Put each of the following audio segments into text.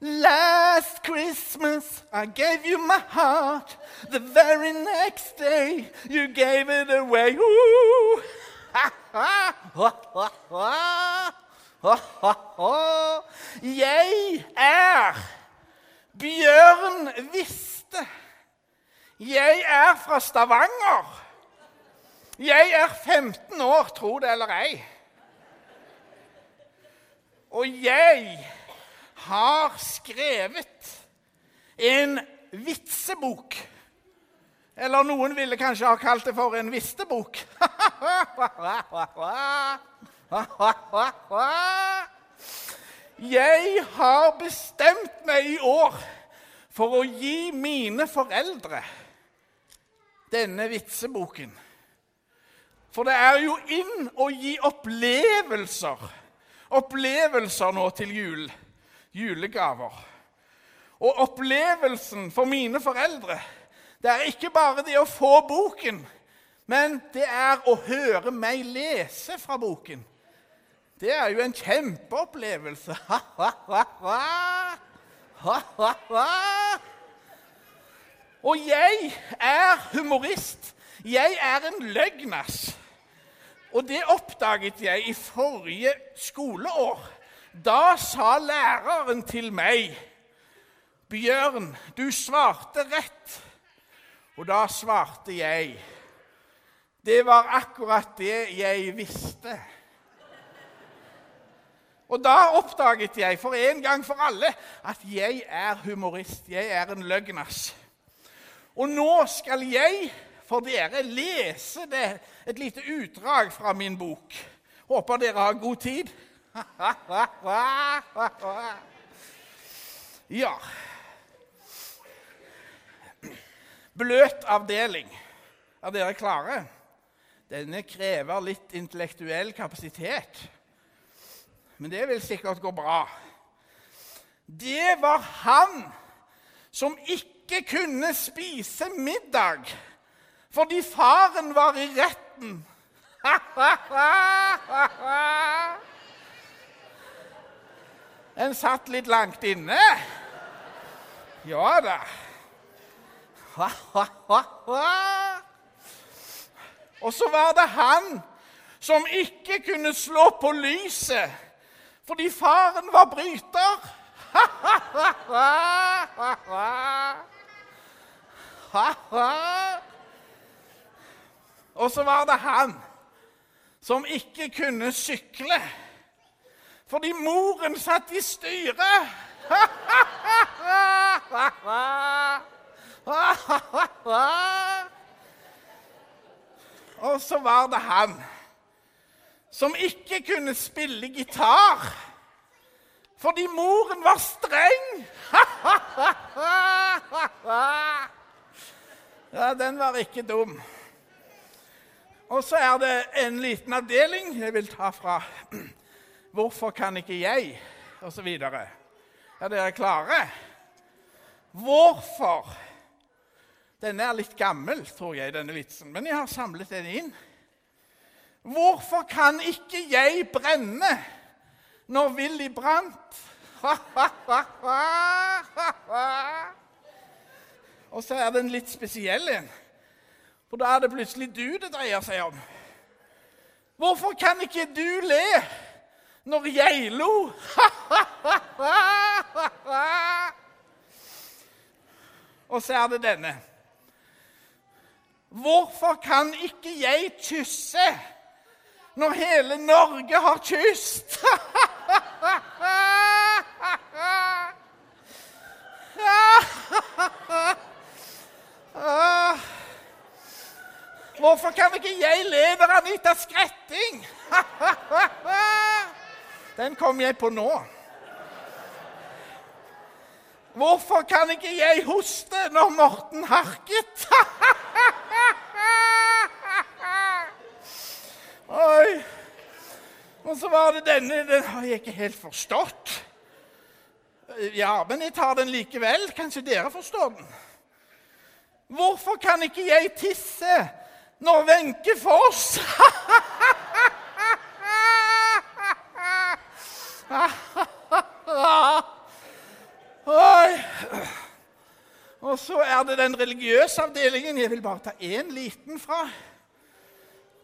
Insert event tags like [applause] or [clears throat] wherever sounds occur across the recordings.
Last Christmas I gave you my heart. The very next day you gave it away. Ooh. [laughs] Jeg er Bjørn Viste. Jeg er fra Stavanger. Jeg er 15 år, tro det eller ei. Og jeg har skrevet en vitsebok. Eller noen ville kanskje ha kalt det for en vistebok. Jeg har bestemt meg i år for å gi mine foreldre denne vitseboken. For det er jo inn å gi opplevelser. Opplevelser nå til jul. Julegaver. Og opplevelsen for mine foreldre det er ikke bare det å få boken, men det er å høre meg lese fra boken. Det er jo en kjempeopplevelse. [laughs] Og jeg er humorist. Jeg er en løgnas. Og det oppdaget jeg i forrige skoleår. Da sa læreren til meg, 'Bjørn, du svarte rett.' Og da svarte jeg, 'Det var akkurat det jeg visste'. Og da oppdaget jeg for en gang for alle at jeg er humorist. Jeg er en løgnas. Og nå skal jeg for dere lese det, et lite utdrag fra min bok. Håper dere har god tid. [laughs] Ja Bløt avdeling. Er dere klare? Denne krever litt intellektuell kapasitet. Men det vil sikkert gå bra. Det var han som ikke kunne spise middag fordi faren var i retten. [laughs] En satt litt langt inne. Ja da. Og så var det han som ikke kunne slå på lyset fordi faren var bryter. Og så var det han som ikke kunne sykle fordi moren satt i styret. [laughs] Og så var det han som ikke kunne spille gitar fordi moren var streng. [laughs] Ja, den var ikke dum. Og så er det en liten avdeling jeg vil ta fra 'Hvorfor kan ikke jeg?' osv. Er dere klare? Hvorfor? Denne er litt gammel, tror jeg, denne vitsen, men jeg har samlet den inn. Hvorfor kan ikke jeg brenne når Willy brant? [laughs] Og så er det en litt spesiell en. For da er det plutselig du det dreier seg om. Hvorfor kan ikke du le når jeg lo? [laughs] Og så er det denne. Hvorfor kan ikke jeg kysse når hele Norge har kyst? [laughs] Hvorfor kan ikke jeg le når Anita Skretting? [laughs] Den kom jeg på nå. Hvorfor kan ikke jeg hoste når Morten harket? [laughs] Oi. Og så var det denne Den har jeg ikke helt forstått. Ja, men jeg tar den likevel. Kanskje dere forstår den. Hvorfor kan ikke jeg tisse når Wenche Foss [laughs] [laughs] Og så er det den religiøse avdelingen. Jeg vil bare ta én liten fra.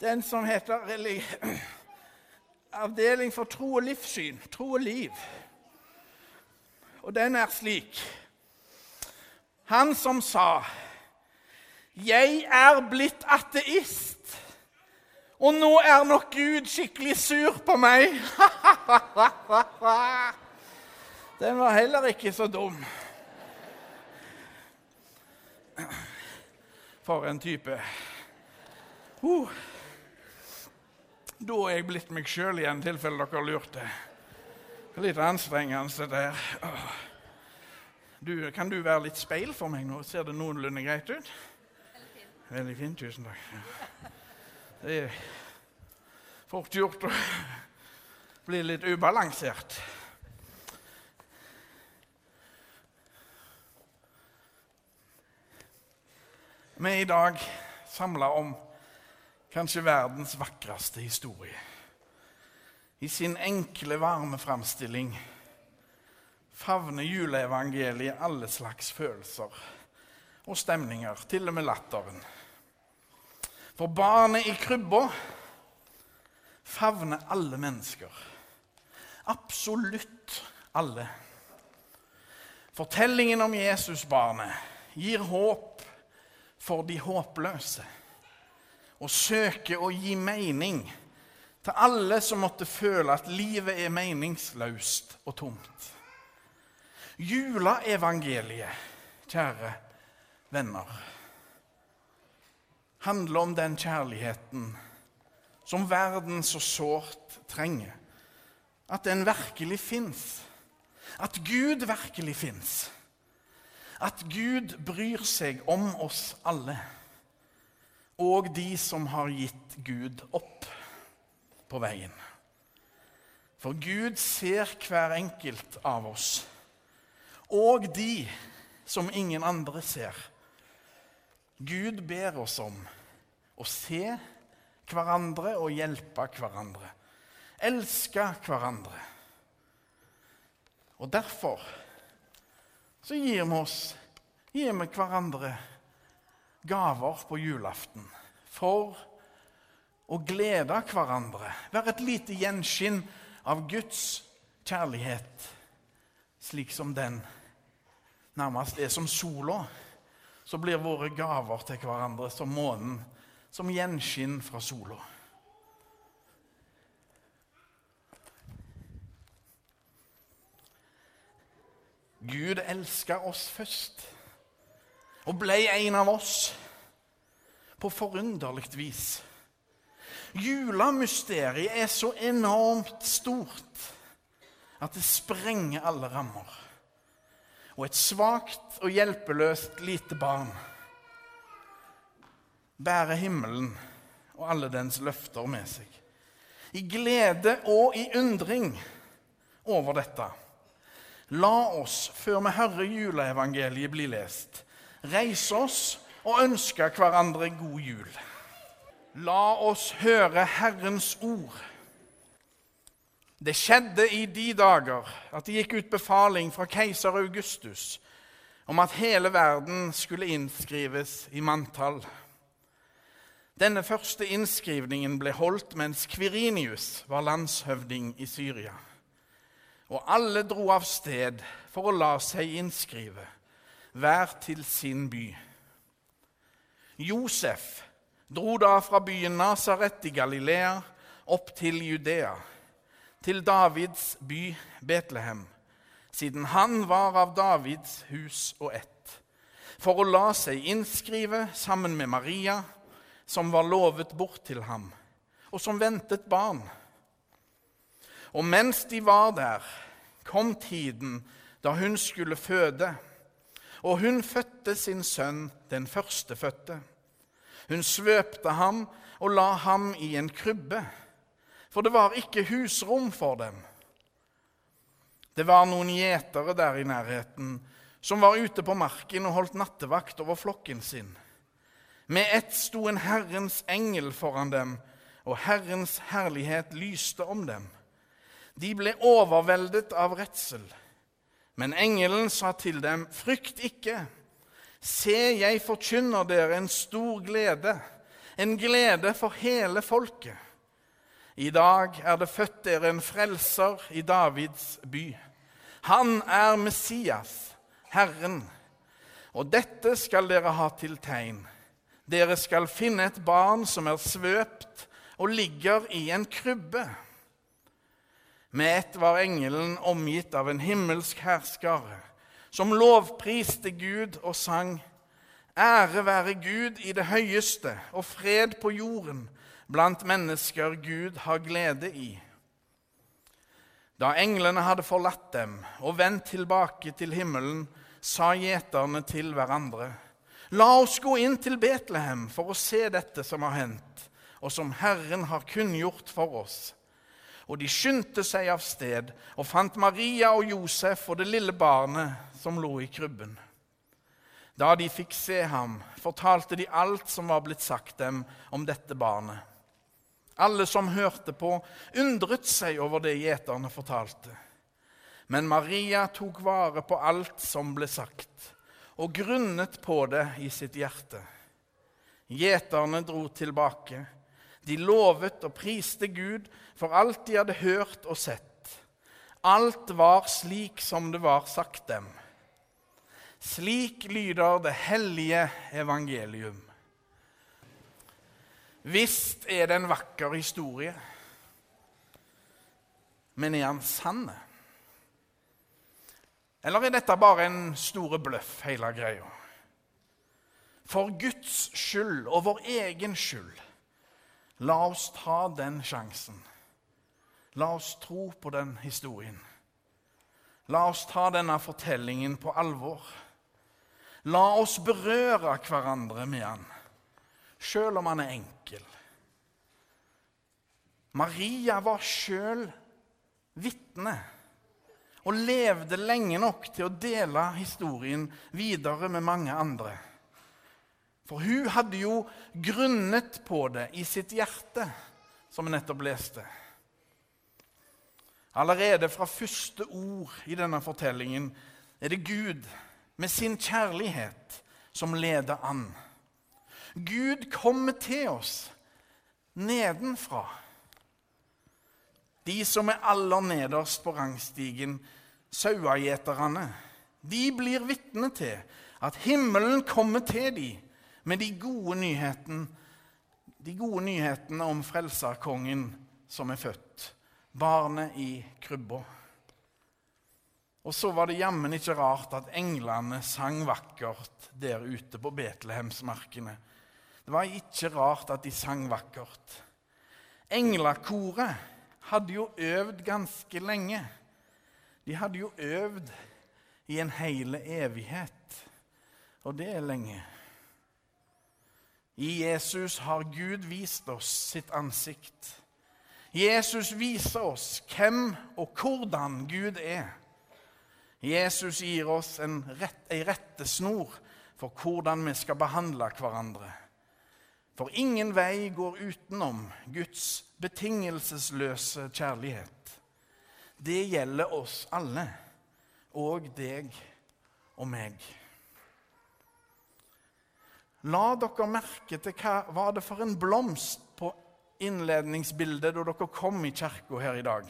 Den som heter [clears throat] Avdeling for tro og livssyn. Tro og liv. Og den er slik Han som sa 'Jeg er blitt ateist', og nå er nok Gud skikkelig sur på meg. [laughs] Den var heller ikke så dum. For en type. Uh. Da er jeg blitt meg sjøl igjen, i tilfelle dere lurte. Litt anstrengende, det der. Du, kan du være litt speil for meg nå? Ser det noenlunde greit ut? Veldig fint. Tusen takk. Det er fort gjort å bli litt ubalansert. Vi er i dag samla om kanskje verdens vakreste historie. I sin enkle, varme framstilling favner juleevangeliet alle slags følelser og stemninger, til og med latteren. For barnet i krybba favner alle mennesker. Absolutt alle. Fortellingen om Jesusbarnet gir håp for de håpløse og søker å gi mening til alle som måtte føle at livet er meningsløst og tomt. Juleevangeliet, kjære venner, handler om den kjærligheten som verden så sårt trenger. At den virkelig fins. At Gud virkelig fins at Gud bryr seg om oss alle, og de som har gitt Gud opp på veien. For Gud ser hver enkelt av oss, og de som ingen andre ser. Gud ber oss om å se hverandre og hjelpe hverandre. Elske hverandre. Og derfor så gir vi oss gir vi hverandre gaver på julaften for å glede hverandre. Være et lite gjenskinn av Guds kjærlighet, slik som den nærmest er som sola. Så blir våre gaver til hverandre som månen, som gjenskinn fra sola. Gud elska oss først og ble en av oss på forunderlig vis. Julemysteriet er så enormt stort at det sprenger alle rammer. Og et svakt og hjelpeløst lite barn bærer himmelen og alle dens løfter med seg. I glede og i undring over dette La oss, før vi hører juleevangeliet bli lest, reise oss og ønske hverandre god jul. La oss høre Herrens ord. Det skjedde i de dager at det gikk ut befaling fra keiser Augustus om at hele verden skulle innskrives i manntall. Denne første innskrivningen ble holdt mens Kvirinius var landshøvding i Syria og alle dro av sted for å la seg innskrive, hver til sin by. Josef dro da fra byen Nasaret i Galilea opp til Judea, til Davids by Betlehem, siden han var av Davids hus og ett, for å la seg innskrive sammen med Maria, som var lovet bort til ham, og som ventet barn. Og mens de var der, kom tiden da hun skulle føde, og hun fødte sin sønn, den førstefødte. Hun svøpte ham og la ham i en krybbe, for det var ikke husrom for dem. Det var noen gjetere der i nærheten som var ute på marken og holdt nattevakt over flokken sin. Med ett sto en Herrens engel foran dem, og Herrens herlighet lyste om dem. De ble overveldet av redsel. Men engelen sa til dem, frykt ikke. Se, jeg forkynner dere en stor glede, en glede for hele folket. I dag er det født dere en frelser i Davids by. Han er Messias, Herren. Og dette skal dere ha til tegn. Dere skal finne et barn som er svøpt og ligger i en krybbe. Med ett var engelen omgitt av en himmelsk herskare, som lovpriste Gud og sang:" Ære være Gud i det høyeste og fred på jorden blant mennesker Gud har glede i. Da englene hadde forlatt dem og vendt tilbake til himmelen, sa gjeterne til hverandre.: La oss gå inn til Betlehem for å se dette som har hendt, og som Herren har kunngjort for oss. Og de skyndte seg av sted og fant Maria og Josef og det lille barnet som lå i krybben. Da de fikk se ham, fortalte de alt som var blitt sagt dem om dette barnet. Alle som hørte på, undret seg over det gjeterne fortalte. Men Maria tok vare på alt som ble sagt, og grunnet på det i sitt hjerte. Gjeterne dro tilbake. De lovet og priste Gud for alt de hadde hørt og sett. Alt var slik som det var sagt dem. Slik lyder det hellige evangelium. Visst er det en vakker historie, men er han sann? Eller er dette bare en store bløff, hele greia? For Guds skyld og vår egen skyld, la oss ta den sjansen. La oss tro på den historien. La oss ta denne fortellingen på alvor. La oss berøre hverandre med den sjøl om han er enkel. Maria var sjøl vitne og levde lenge nok til å dele historien videre med mange andre. For hun hadde jo grunnet på det i sitt hjerte, som vi nettopp leste. Allerede fra første ord i denne fortellingen er det Gud med sin kjærlighet som leder an. Gud kommer til oss nedenfra. De som er aller nederst på rangstigen, sauegjeterne, de blir vitne til at himmelen kommer til dem med de gode nyhetene, de gode nyhetene om frelserkongen som er født, barnet i krybba. Og så var det jammen ikke rart at englene sang vakkert der ute på Betlehemsmarkene det var ikke rart at de sang vakkert. Englekoret hadde jo øvd ganske lenge. De hadde jo øvd i en hele evighet, og det er lenge. I Jesus har Gud vist oss sitt ansikt. Jesus viser oss hvem og hvordan Gud er. Jesus gir oss en rett, rettesnor for hvordan vi skal behandle hverandre. For ingen vei går utenom Guds betingelsesløse kjærlighet. Det gjelder oss alle, og deg og meg. La dere merke til hva var det for en blomst på innledningsbildet da dere kom i kirka her i dag.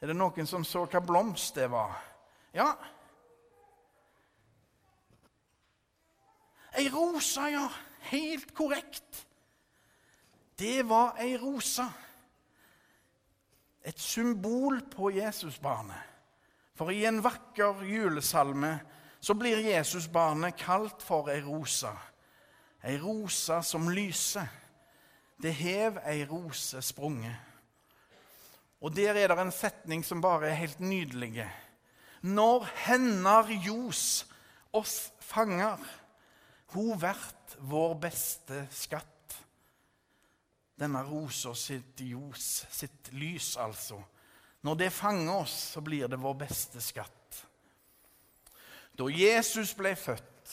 Er det noen som så hva blomst det var? Ja. Ei rosa, ja. Helt korrekt det var ei rose. Et symbol på Jesusbarnet. For i en vakker julesalme så blir Jesusbarnet kalt for ei rose. Ei rose som lyser. Det hev ei rose sprunget. Og der er det en setning som bare er helt nydelig. Når hender ljos oss fanger, ho vært vår beste skatt denne rosa sitt ljos, sitt lys, altså. Når det fanger oss, så blir det vår beste skatt. Da Jesus ble født,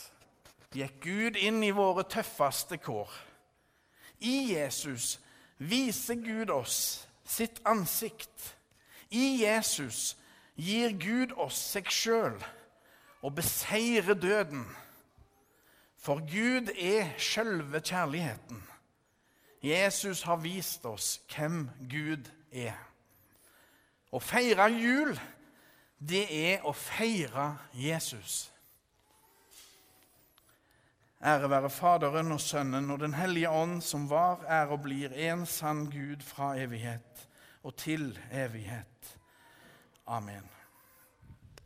gikk Gud inn i våre tøffeste kår. I Jesus viser Gud oss sitt ansikt. I Jesus gir Gud oss seg sjøl og beseirer døden. For Gud er sjølve kjærligheten. Jesus har vist oss hvem Gud er. Å feire jul, det er å feire Jesus. Ære være Faderen og Sønnen og Den hellige ånd, som var, er og blir en sann Gud fra evighet og til evighet. Amen.